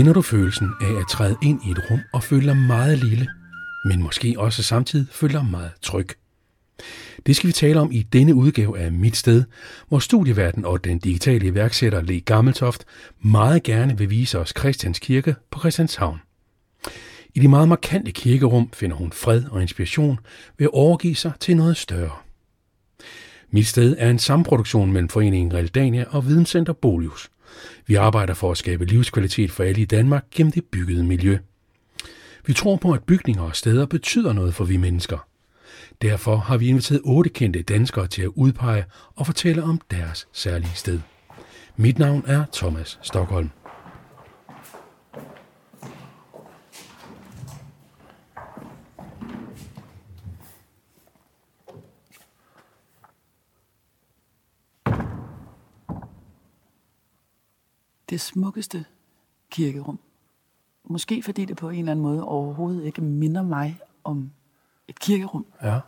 Kender du følelsen af at træde ind i et rum og føle dig meget lille, men måske også samtidig føle dig meget tryg? Det skal vi tale om i denne udgave af Mit Sted, hvor studieverden og den digitale iværksætter Le Gammeltoft meget gerne vil vise os Christians Kirke på Christianshavn. I de meget markante kirkerum finder hun fred og inspiration ved at overgive sig til noget større. Mit Sted er en samproduktion mellem Foreningen Realdania og Videnscenter Bolius. Vi arbejder for at skabe livskvalitet for alle i Danmark gennem det byggede miljø. Vi tror på, at bygninger og steder betyder noget for vi mennesker. Derfor har vi inviteret otte kendte danskere til at udpege og fortælle om deres særlige sted. Mit navn er Thomas Stockholm. Det smukkeste kirkerum. Måske fordi det på en eller anden måde overhovedet ikke minder mig om et kirkerum. Ja.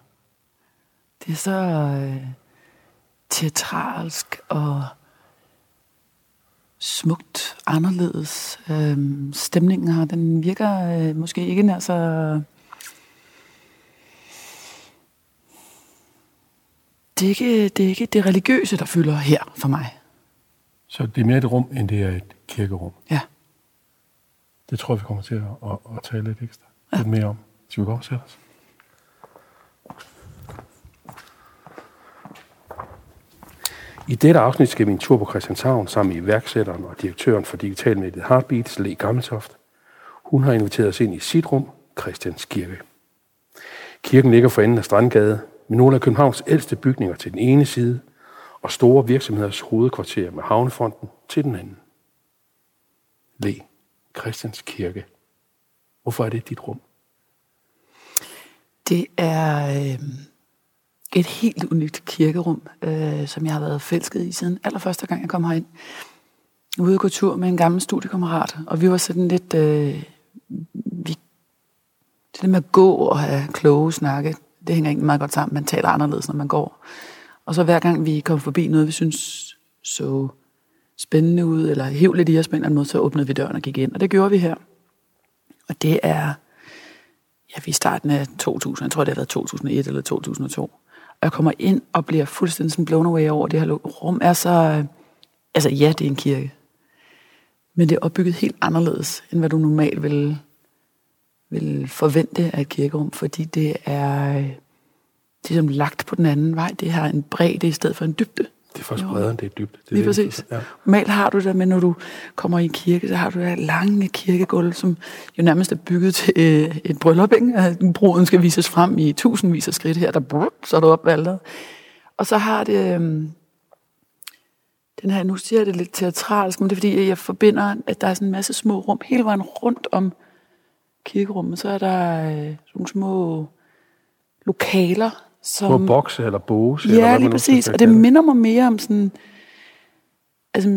Det er så øh, teatralsk og smukt anderledes. Øh, stemningen her, den virker øh, måske ikke nær så... Det er, ikke, det er ikke det religiøse, der fylder her for mig. Så det er mere et rum, end det er et kirkerum. Ja. Det tror jeg, vi kommer til at, at, at tale lidt ekstra. Ja. Lidt mere om. Skal vi gå og sætte os? I dette afsnit skal vi en tur på Christianshavn sammen med iværksætteren og direktøren for digitalmediet Heartbeats, Le Gammeltoft. Hun har inviteret os ind i sit rum, Christians Kirke. Kirken ligger for enden af Strandgade, med nogle af Københavns ældste bygninger til den ene side, og store virksomheders hovedkvarter med havnefonden til den anden. Le, Christians Kirke. Hvorfor er det dit rum? Det er øh, et helt unikt kirkerum, øh, som jeg har været fælsket i siden allerførste gang, jeg kom herind. Ude på tur med en gammel studiekammerat, og vi var sådan lidt... Øh, vi, det der med at gå og have kloge snakke, det hænger ikke meget godt sammen. Man taler anderledes, når man går. Og så hver gang vi kom forbi noget, vi synes så spændende ud, eller hæv lidt i os på en eller anden måde, så åbnede vi døren og gik ind. Og det gjorde vi her. Og det er, ja, vi er starten af 2000, jeg tror det har været 2001 eller 2002. Og jeg kommer ind og bliver fuldstændig sådan blown away over, det her rum er så, altså ja, det er en kirke. Men det er opbygget helt anderledes, end hvad du normalt vil, vil forvente af et kirkerum, fordi det er ligesom lagt på den anden vej. Det har en bredde i stedet for en dybde. Det er først bredere, end det er dybt. Det er Lige præcis. Ja. Normalt har du det, men når du kommer i kirke, så har du det lange kirkegulv, som jo nærmest er bygget til øh, et bryllup. Ikke? Bruden skal vises frem i tusindvis af skridt her, der brrr, så er du opvalgt. Og så har det... Øh, den her, nu siger jeg det lidt teatralsk, men det er fordi, jeg forbinder, at der er sådan en masse små rum hele vejen rundt om kirkerummet. Så er der øh, nogle små lokaler, som... På bokse eller bose? Ja, eller lige præcis. Og det minder mig mere om sådan... Altså,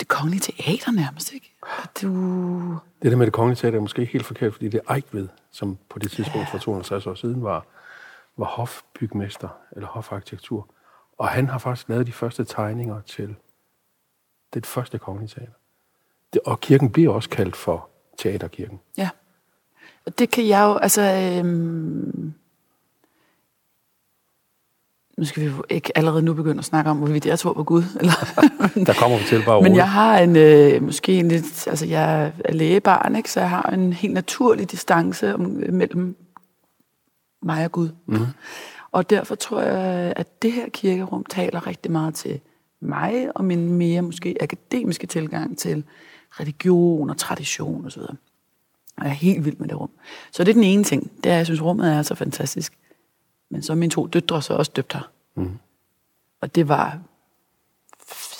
det kongelige teater nærmest, ikke? At du... Det der med det kongelige teater er måske ikke helt forkert, fordi det er Eichved, som på det tidspunkt for 250 år siden var, var hofbygmester, eller hofarkitektur. Og han har faktisk lavet de første tegninger til det første kongelige teater. Det, og kirken bliver også kaldt for teaterkirken. Ja. Og det kan jeg jo, altså... Øhm nu skal vi jo ikke allerede nu begynde at snakke om, hvorvidt jeg tror på Gud. Eller, der kommer vi til bare Men jeg har en, øh, måske en lidt, altså jeg er lægebarn, ikke? så jeg har en helt naturlig distance om, mellem mig og Gud. Mm. Og derfor tror jeg, at det her kirkerum taler rigtig meget til mig og min mere måske akademiske tilgang til religion og tradition osv. Og jeg er helt vild med det rum. Så det er den ene ting. Det er, at jeg synes, rummet er så fantastisk. Men så mine to døtre så også døbt her. Mm. Og det var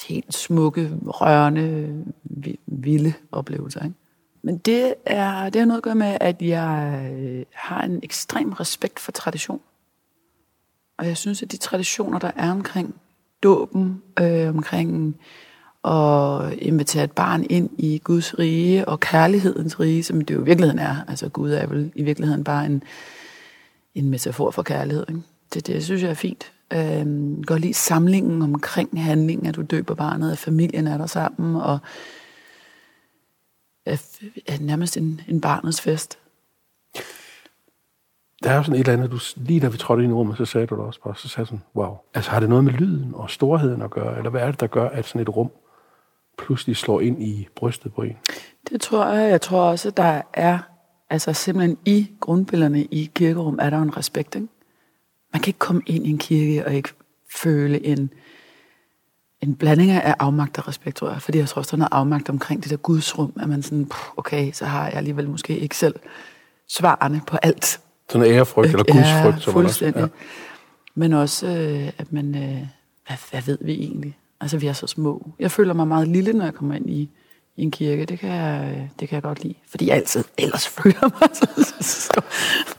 helt smukke, rørende, vilde oplevelser. Ikke? Men det er, det har noget at gøre med, at jeg øh, har en ekstrem respekt for tradition. Og jeg synes, at de traditioner, der er omkring dåben, øh, omkring at invitere et barn ind i Guds rige og kærlighedens rige, som det jo i virkeligheden er. Altså Gud er vel i virkeligheden bare en, en metafor for kærlighed. Ikke? Det, det synes jeg er fint. Øhm, går lige samlingen omkring handlingen, at du døber barnet, at familien er der sammen, og er, er nærmest en, en barnets fest. Der er jo sådan et eller andet, du, lige da vi trådte ind i rummet, så sagde du det også bare, så sagde sådan, wow. Altså har det noget med lyden og storheden at gøre, eller hvad er det, der gør, at sådan et rum pludselig slår ind i brystet på en? Det tror jeg. Jeg tror også, at der er, altså simpelthen i grundbillederne i kirkerum, er der en respekt, ikke? Man kan ikke komme ind i en kirke og ikke føle en, en blanding af afmagt og respekt, tror jeg. Fordi jeg tror også, der er noget afmagt omkring det der gudsrum, at man sådan, okay, så har jeg alligevel måske ikke selv svarene på alt. Sådan en ærefrygt eller gudsfrygt. Ja, fuldstændig. Også, ja. Men også, øh, at man, øh, hvad, hvad ved vi egentlig? Altså, vi er så små. Jeg føler mig meget lille, når jeg kommer ind i, i en kirke. Det kan, jeg, det kan jeg godt lide. Fordi jeg altid ellers føler mig så, så.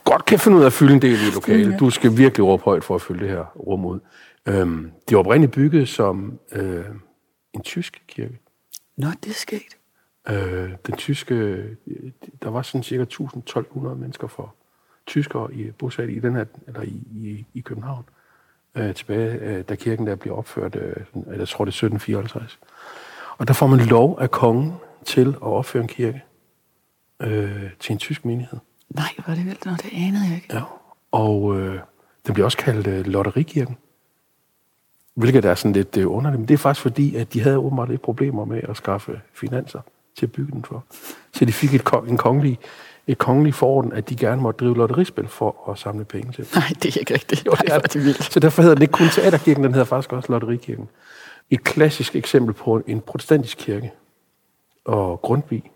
Godt kan finde ud af at fylde en del i lokale. Ja. Du skal virkelig råbe højt for at fylde det her rum ud. Øhm, det var oprindeligt bygget som øh, en tysk kirke. Nå, det er sket. Øh, den tyske, der var sådan cirka 1200 mennesker for tyskere i, bosat i den her, eller i, i, i København, øh, tilbage, øh, da kirken der blev opført, øh, jeg tror det er 1754. Og der får man lov af kongen til at opføre en kirke øh, til en tysk menighed. Nej, hvor er det vildt, det anede jeg ikke. Ja, og øh, den bliver også kaldt øh, Lotterikirken. Hvilket er sådan lidt øh, underligt, men det er faktisk fordi, at de havde åbenbart lidt problemer med at skaffe finanser til at bygge den for. Så de fik et, en kongelig, et kongelig fororden, at de gerne måtte drive lotterispil for at samle penge til. Nej, det er ikke rigtigt. Jo, det er det vildt. Så derfor hedder den ikke kun Teaterkirken, den hedder faktisk også Lotterikirken. Et klassisk eksempel på en protestantisk kirke. Og Grundtvig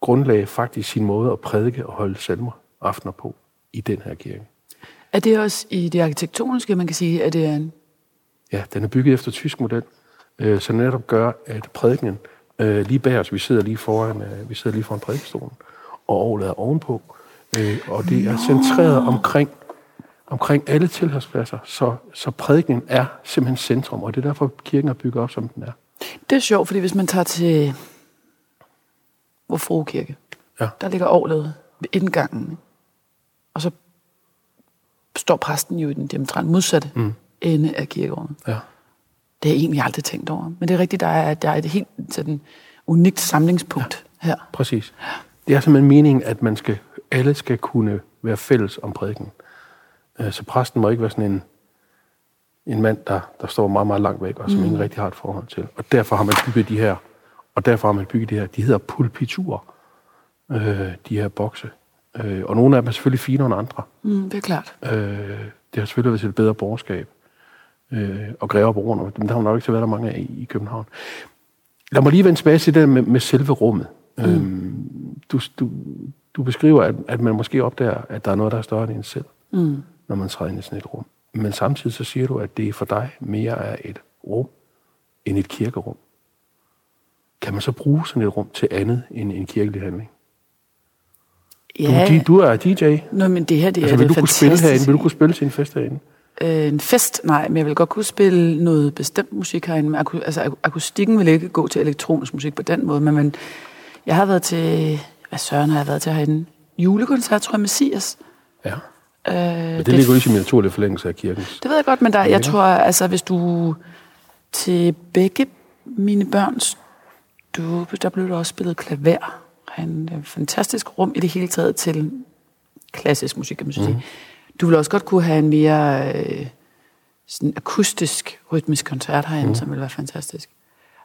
grundlagde faktisk sin måde at prædike og holde salmer aftener på i den her kirke. Er det også i det arkitektoniske, man kan sige, at det er en Ja, den er bygget efter tysk model, øh, så netop gør, at prædikenen øh, lige bag os, vi sidder lige foran, øh, vi sidder lige foran prædikestolen, og overlader ovenpå, øh, og det er centreret omkring, omkring alle tilhørspladser, så, så prædikningen er simpelthen centrum, og det er derfor, kirken er bygget op, som den er. Det er sjovt, fordi hvis man tager til hvor Fru Kirke, ja. der ligger overladet ved indgangen, og så står præsten jo i den diametralt modsatte mm ende af kirkerummet. Ja. Det har jeg egentlig aldrig tænkt over. Men det er rigtigt, der er, der er et helt sådan, unikt samlingspunkt ja, her. Præcis. Det er simpelthen meningen, at man skal, alle skal kunne være fælles om prædiken. Øh, så præsten må ikke være sådan en, en mand, der, der står meget, meget langt væk, og som mm. ingen rigtig har et forhold til. Og derfor har man bygget de her, og derfor har man bygget de her, de hedder pulpiturer, øh, de her bokse. Øh, og nogle af dem er selvfølgelig finere end andre. Mm, det er klart. Øh, det har selvfølgelig været til et bedre borgerskab øh, og grever på rundt. Men der har nok ikke til været der mange af i, i København. Lad mig lige vende tilbage til det med, med selve rummet. Mm. Øhm, du, du, du beskriver, at, at man måske opdager, at der er noget, der er større end en selv, mm. Når man træder ind i sådan et rum. Men samtidig så siger du, at det for dig mere er et rum end et kirkerum. Kan man så bruge sådan et rum til andet end en kirkelig handling? Ja. Du, du er DJ. Nå, men det her, det altså, er vil det du kunne spille herinde? Vil du kunne spille til en fest herinde? øh, en fest, nej, men jeg vil godt kunne spille noget bestemt musik herinde. Men aku, altså, akustikken vil ikke gå til elektronisk musik på den måde, men, men jeg har været til, hvad søren har jeg været til herinde? Julekoncert, tror jeg, Messias. Ja. Øh, men det, det ligger jo ikke i min naturlige forlængelse af kirken. Det ved jeg godt, men der, jeg tror, altså hvis du til begge mine børns du, der blev der også spillet klaver. Han er et fantastisk rum i det hele taget til klassisk musik, kan man sige. Mm. Du vil også godt kunne have en mere øh, sådan akustisk, rytmisk koncert herinde, mm. som vil være fantastisk.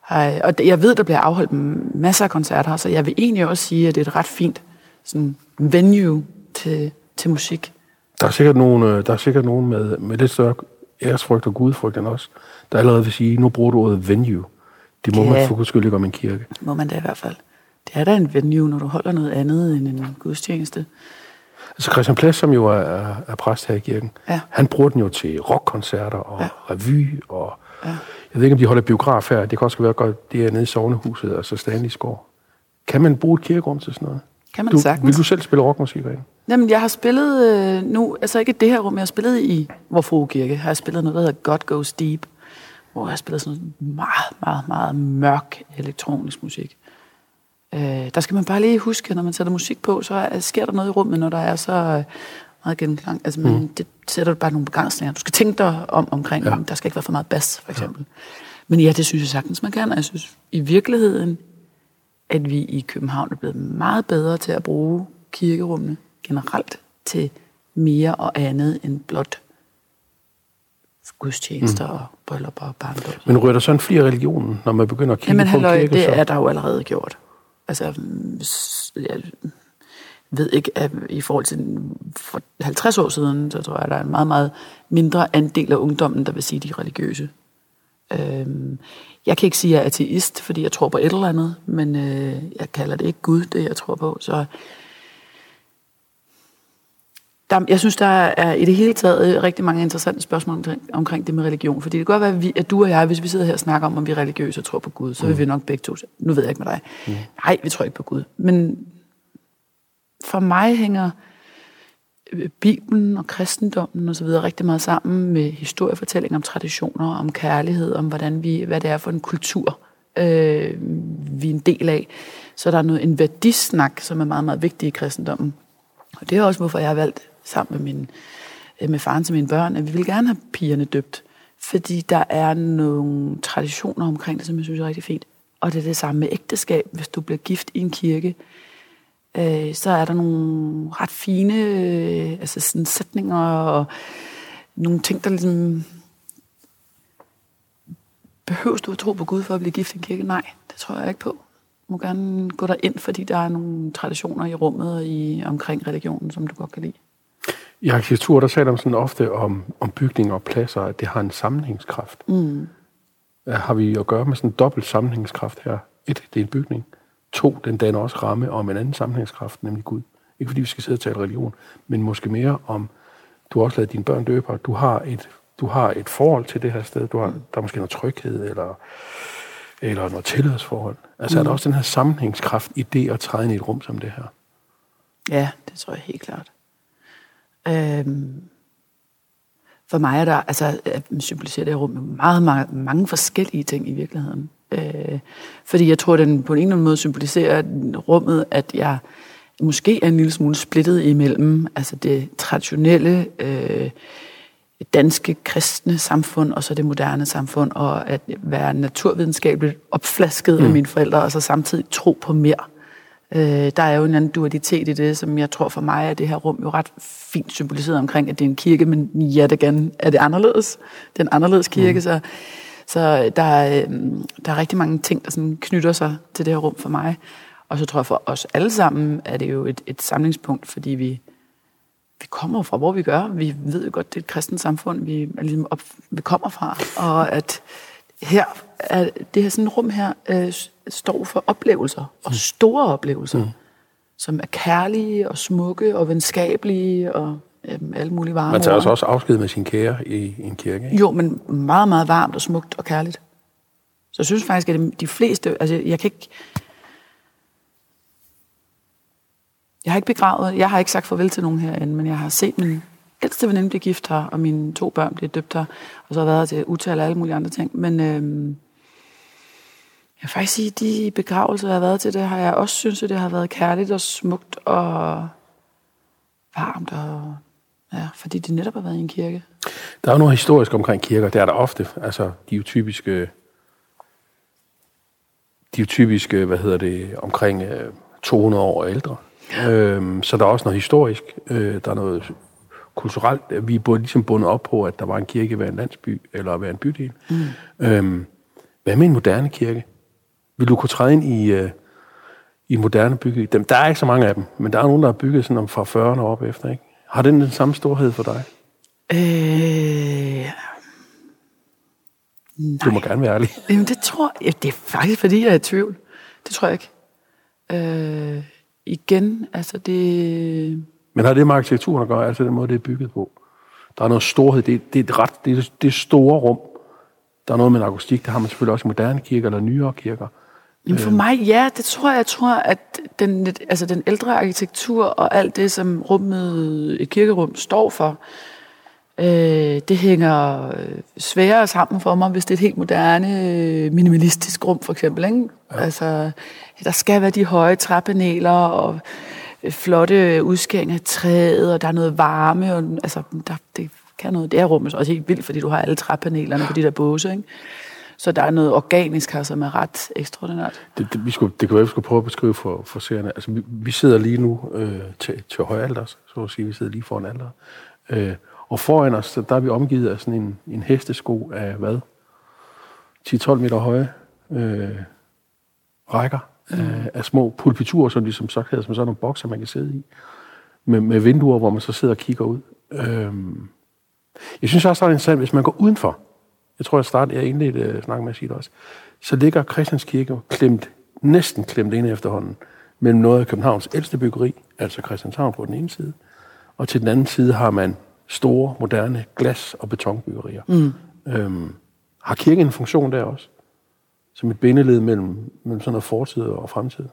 Ej, og jeg ved, der bliver afholdt masser af koncerter, så jeg vil egentlig også sige, at det er et ret fint sådan, venue til, til musik. Der er sikkert nogen, øh, der er sikkert nogen med, med lidt større æresfrygt og gudfrygt end os, der allerede vil sige, nu bruger du ordet venue. Det må ja, man for skyld ikke om en kirke. må man da i hvert fald. Det er da en venue, når du holder noget andet end en gudstjeneste. Altså Christian Plads, som jo er, er præst her i kirken, ja. han bruger den jo til rockkoncerter og ja. revy, og ja. jeg ved ikke, om de holder biograf her. Det kan også være godt, det er nede i Sovnehuset, altså Stanley Skov. Kan man bruge et kirkerum til sådan noget? Kan man du, sagtens. Vil du selv spille rockmusik herinde? Jamen, jeg har spillet øh, nu, altså ikke det her rum, jeg har spillet i Vor Kirke, har jeg spillet noget, der hedder God Goes Deep, hvor jeg har spillet sådan meget, meget, meget mørk elektronisk musik. Øh, der skal man bare lige huske, når man sætter musik på, så er, sker der noget i rummet, når der er så øh, meget gennemklang. Altså, man, mm. det sætter bare nogle begrænsninger. Du skal tænke dig om omkring, ja. der skal ikke være for meget bas, for eksempel. Ja. Men ja, det synes jeg sagtens, man kan. Og jeg synes i virkeligheden, at vi i København er blevet meget bedre til at bruge kirkerummene generelt til mere og andet end blot gudstjenester mm. og bryllupper og barndom. Men ryger der sådan flere religionen, når man begynder at kigge Jamen, på halløj, kirke? det så? er der jo allerede gjort. Altså, jeg ved ikke, at i forhold til for 50 år siden, så tror jeg, at der er en meget, meget mindre andel af ungdommen, der vil sige, de er religiøse. Øhm, jeg kan ikke sige, at jeg er ateist, fordi jeg tror på et eller andet, men øh, jeg kalder det ikke Gud, det jeg tror på. Så der, jeg synes, der er i det hele taget rigtig mange interessante spørgsmål omkring, omkring det med religion. Fordi det kan godt være, at, vi, at du og jeg, hvis vi sidder her og snakker om, om vi er religiøse og tror på Gud, så vil vi nok begge to nu ved jeg ikke med dig. Mm. Nej, vi tror ikke på Gud. Men for mig hænger øh, Øh, Bibelen og kristendommen og så videre rigtig meget sammen med historiefortælling om traditioner, om kærlighed, om hvordan vi, hvad det er for en kultur, øh, vi er en del af. Så der er noget, en værdisnak, som er meget, meget vigtig i kristendommen. Og det er også, hvorfor jeg har valgt sammen med, min, øh, med faren til mine børn, at vi vil gerne have pigerne døbt. Fordi der er nogle traditioner omkring det, som jeg synes er rigtig fint. Og det er det samme med ægteskab. Hvis du bliver gift i en kirke, øh, så er der nogle ret fine øh, altså sådan sætninger og nogle ting, der ligesom... Behøves du at tro på Gud for at blive gift i en kirke? Nej, det tror jeg ikke på. Du må gerne gå der ind, fordi der er nogle traditioner i rummet og i, omkring religionen, som du godt kan lide. I arkitektur, der taler man sådan ofte om, om bygninger og pladser, at det har en sammenhængskraft. Mm. Har vi at gøre med sådan en dobbelt sammenhængskraft her? Et, det er en bygning. To, den danner også ramme om en anden sammenhængskraft, nemlig Gud. Ikke fordi vi skal sidde og tale religion, men måske mere om, du har også lavet dine børn døber, du har et, du har et forhold til det her sted, du har, der er måske noget tryghed, eller, eller noget tilhørsforhold. Altså mm. er der også den her sammenhængskraft i det at træde ind i et rum som det her? Ja, det tror jeg helt klart. Øhm, for mig er der, altså, at symbolisere det her rum med meget, meget, mange forskellige ting i virkeligheden. Øh, fordi jeg tror, at den på en eller anden måde symboliserer rummet, at jeg måske er en lille smule splittet imellem altså det traditionelle øh, danske kristne samfund og så det moderne samfund, og at være naturvidenskabeligt opflasket mm. af mine forældre, og så samtidig tro på mere. Øh, der er jo en anden dualitet i det, som jeg tror for mig er det her rum jo ret fint symboliseret omkring, at det er en kirke, men ja, det igen er det anderledes. Det er en anderledes kirke, mm. så, så der, er, øhm, der er rigtig mange ting, der sådan knytter sig til det her rum for mig. Og så tror jeg for os alle sammen, er det jo et, et samlingspunkt, fordi vi, vi kommer fra, hvor vi gør. Vi ved jo godt, det er et kristent samfund, vi, er ligesom op, vi kommer fra. Og at her, er, det her sådan et rum her, øh, står for oplevelser, og store oplevelser, mm. som er kærlige og smukke og venskabelige og øhm, alle mulige varme Man tager ord. altså også afsked med sin kære i, i en kirke, ikke? Jo, men meget, meget varmt og smukt og kærligt. Så jeg synes faktisk, at de fleste... Altså, jeg kan ikke... Jeg har ikke begravet... Jeg har ikke sagt farvel til nogen herinde, men jeg har set min ældste veninde blive gift her, og mine to børn blive døbt her, og så har jeg været til utal og alle mulige andre ting. Men øhm, jeg vil faktisk sige, at de begravelser, jeg har været til, det har jeg også synes, at det har været kærligt og smukt og varmt, og ja, fordi det netop har været i en kirke. Der er jo noget historisk omkring kirker, det er der ofte. Altså, de er jo typiske, de er jo typiske, hvad hedder det, omkring øh, 200 år ældre. Øhm, så der er også noget historisk, øh, der er noget kulturelt. Vi er både ligesom bundet op på, at der var en kirke ved en landsby, eller ved en bydel. Mm. Øhm, hvad med en moderne kirke? Vil du kunne træde ind i, øh, i moderne bygge? Dem, der er ikke så mange af dem, men der er nogen, der er bygget sådan om fra 40'erne op efter, ikke? Har den den samme storhed for dig? Øh, Du må gerne være ærlig. Jamen, det tror jeg, det er faktisk, fordi jeg er i tvivl. Det tror jeg ikke. Øh, igen, altså det... Men har det med arkitekturen at gøre, altså den måde, det er bygget på? Der er noget storhed, det, det er et ret, det er, det store rum. Der er noget med en akustik, det har man selvfølgelig også i moderne kirker eller nyere kirker. Jamen for mig, ja, det tror jeg. Jeg tror, at den, altså den ældre arkitektur og alt det, som rummet, et kirkerum står for, øh, det hænger øh, sværere sammen for mig, hvis det er et helt moderne, øh, minimalistisk rum, for eksempel. Ikke? Ja. Altså, der skal være de høje træpaneler og øh, flotte udskæringer af træet, og der er noget varme, og altså, der, det kan noget. Det er rummet også helt vildt, fordi du har alle træpanelerne på de der båse, ikke? Så der er noget organisk her, som er ret ekstraordinært. Det, det, vi skulle, det kan være, vi skulle prøve at beskrive for, for seerne. Altså, vi, vi sidder lige nu øh, til, til højalder, så at sige. Vi sidder lige foran alder. Øh, og foran os, der er vi omgivet af sådan en, en hestesko af hvad? 10-12 meter høje øh, rækker mm. af, af små pulpiturer, som de som sagt hedder, som sådan nogle bokser, man kan sidde i. Med, med vinduer, hvor man så sidder og kigger ud. Øh, jeg synes også, der er interessant, hvis man går udenfor, jeg tror, jeg startede, jeg indledte uh, snakke med at sige det også, så ligger Christians Kirke klemt, næsten klemt ind efterhånden, mellem noget af Københavns ældste byggeri, altså Christianshavn på den ene side, og til den anden side har man store, moderne glas- og betonbyggerier. Mm. Øhm, har kirken en funktion der også? Som et bindeled mellem, mellem sådan noget fortid og fremtid?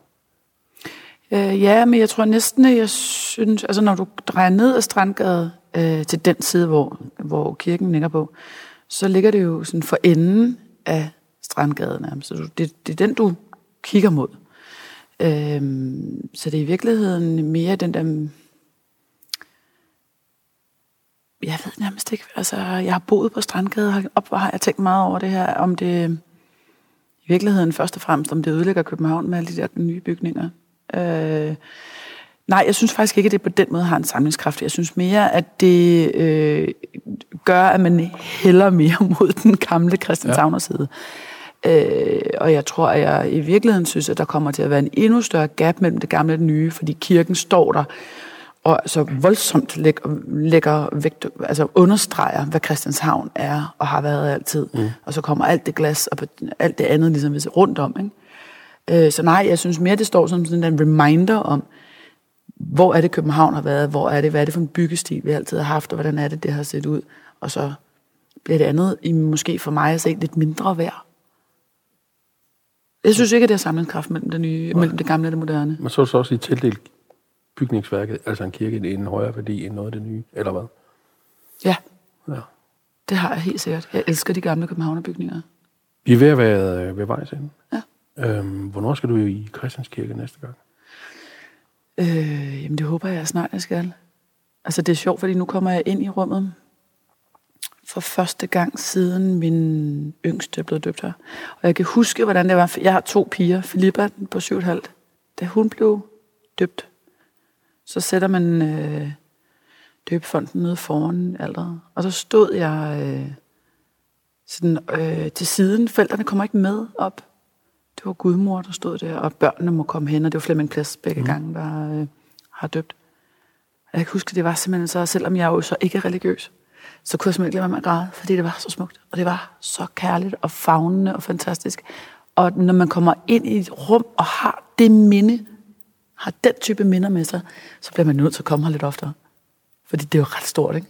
Øh, ja, men jeg tror næsten, jeg synes, altså når du drejer ned ad Strandgade øh, til den side, hvor, hvor kirken ligger på, så ligger det jo sådan for enden af Strandgade nærmest. Så det, det er den, du kigger mod. Øhm, så det er i virkeligheden mere den der... Jeg ved nærmest ikke, altså jeg har boet på Strandgade, op, og har jeg tænkt meget over det her, om det i virkeligheden først og fremmest, om det ødelægger København med alle de der nye bygninger. Øh, nej, jeg synes faktisk ikke, at det på den måde har en samlingskraft. Jeg synes mere, at det øh, gør, at man hælder mere mod den gamle Christianshavner side. Ja. Øh, og jeg tror, at jeg i virkeligheden synes, at der kommer til at være en endnu større gap mellem det gamle og det nye, fordi kirken står der og så voldsomt lægger, lægger vægt, altså understreger, hvad Christianshavn er og har været altid. Mm. Og så kommer alt det glas og alt det andet ligesom rundt om. Ikke? Øh, så nej, jeg synes mere, det står som sådan en reminder om, hvor er det København har været, hvor er det, hvad er det for en byggestil, vi altid har haft, og hvordan er det, det har set ud. Og så bliver det andet, i måske for mig at se, lidt mindre værd. Jeg synes ikke, at det er samlingskraft mellem det, nye, mellem det gamle og det moderne. Men så er så også i tildelt bygningsværket, altså en kirke, i en højere værdi end noget af det nye, eller hvad? Ja. ja. Det har jeg helt sikkert. Jeg elsker de gamle københavnerbygninger. Vi er ved at være ved vejs ende. Ja. Øhm, hvornår skal du i Christianskirke næste gang? Øh, jamen, det håber jeg snart, jeg skal. Altså, det er sjovt, fordi nu kommer jeg ind i rummet for første gang siden min yngste blev døbt her. Og jeg kan huske, hvordan det var. Jeg har to piger. Filippa på 7,5. Da hun blev døbt, så sætter man øh, døbefonden nede foran alderet. Og så stod jeg øh, sådan, øh, til siden. Forældrene kommer ikke med op. Det var gudmor, der stod der, og børnene må komme hen, og det var Flemming Plads begge mm. gange, der øh, har døbt. Jeg kan huske, det var simpelthen så, selvom jeg jo så ikke er religiøs, så kunne jeg simpelthen ikke lade mig med at græde, fordi det var så smukt. Og det var så kærligt og fagnende og fantastisk. Og når man kommer ind i et rum og har det minde, har den type minder med sig, så bliver man nødt til at komme her lidt oftere. Fordi det er jo ret stort, ikke?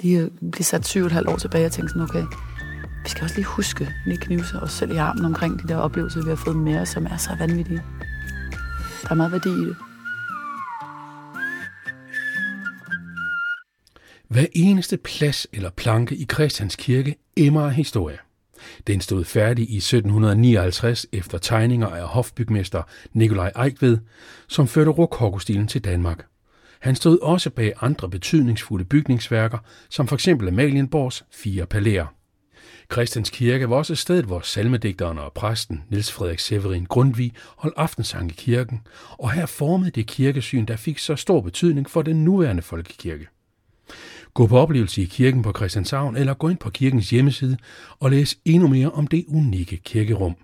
Lige at blive sat syv og et halvt år tilbage og tænke sådan, okay, vi skal også lige huske, lige knivse os selv i armen omkring de der oplevelser, vi har fået med os, som er så vanvittige. Der er meget værdi i det. Hver eneste plads eller planke i Christians Kirke emmer af historie. Den stod færdig i 1759 efter tegninger af hofbygmester Nikolaj Eichved, som førte rokokostilen til Danmark. Han stod også bag andre betydningsfulde bygningsværker, som f.eks. Amalienborgs fire palæer. Christians Kirke var også et sted, hvor salmedigteren og præsten Niels Frederik Severin Grundtvig holdt aftensang i kirken, og her formede det kirkesyn, der fik så stor betydning for den nuværende folkekirke. Gå på oplevelse i kirken på Christianshavn eller gå ind på kirkens hjemmeside og læs endnu mere om det unikke kirkerum.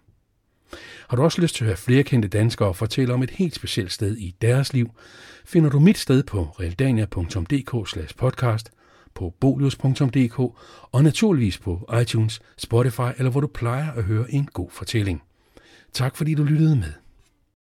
Har du også lyst til at høre flere kendte danskere fortælle om et helt specielt sted i deres liv, finder du mit sted på realdania.dk podcast, på bolius.dk og naturligvis på iTunes, Spotify eller hvor du plejer at høre en god fortælling. Tak fordi du lyttede med.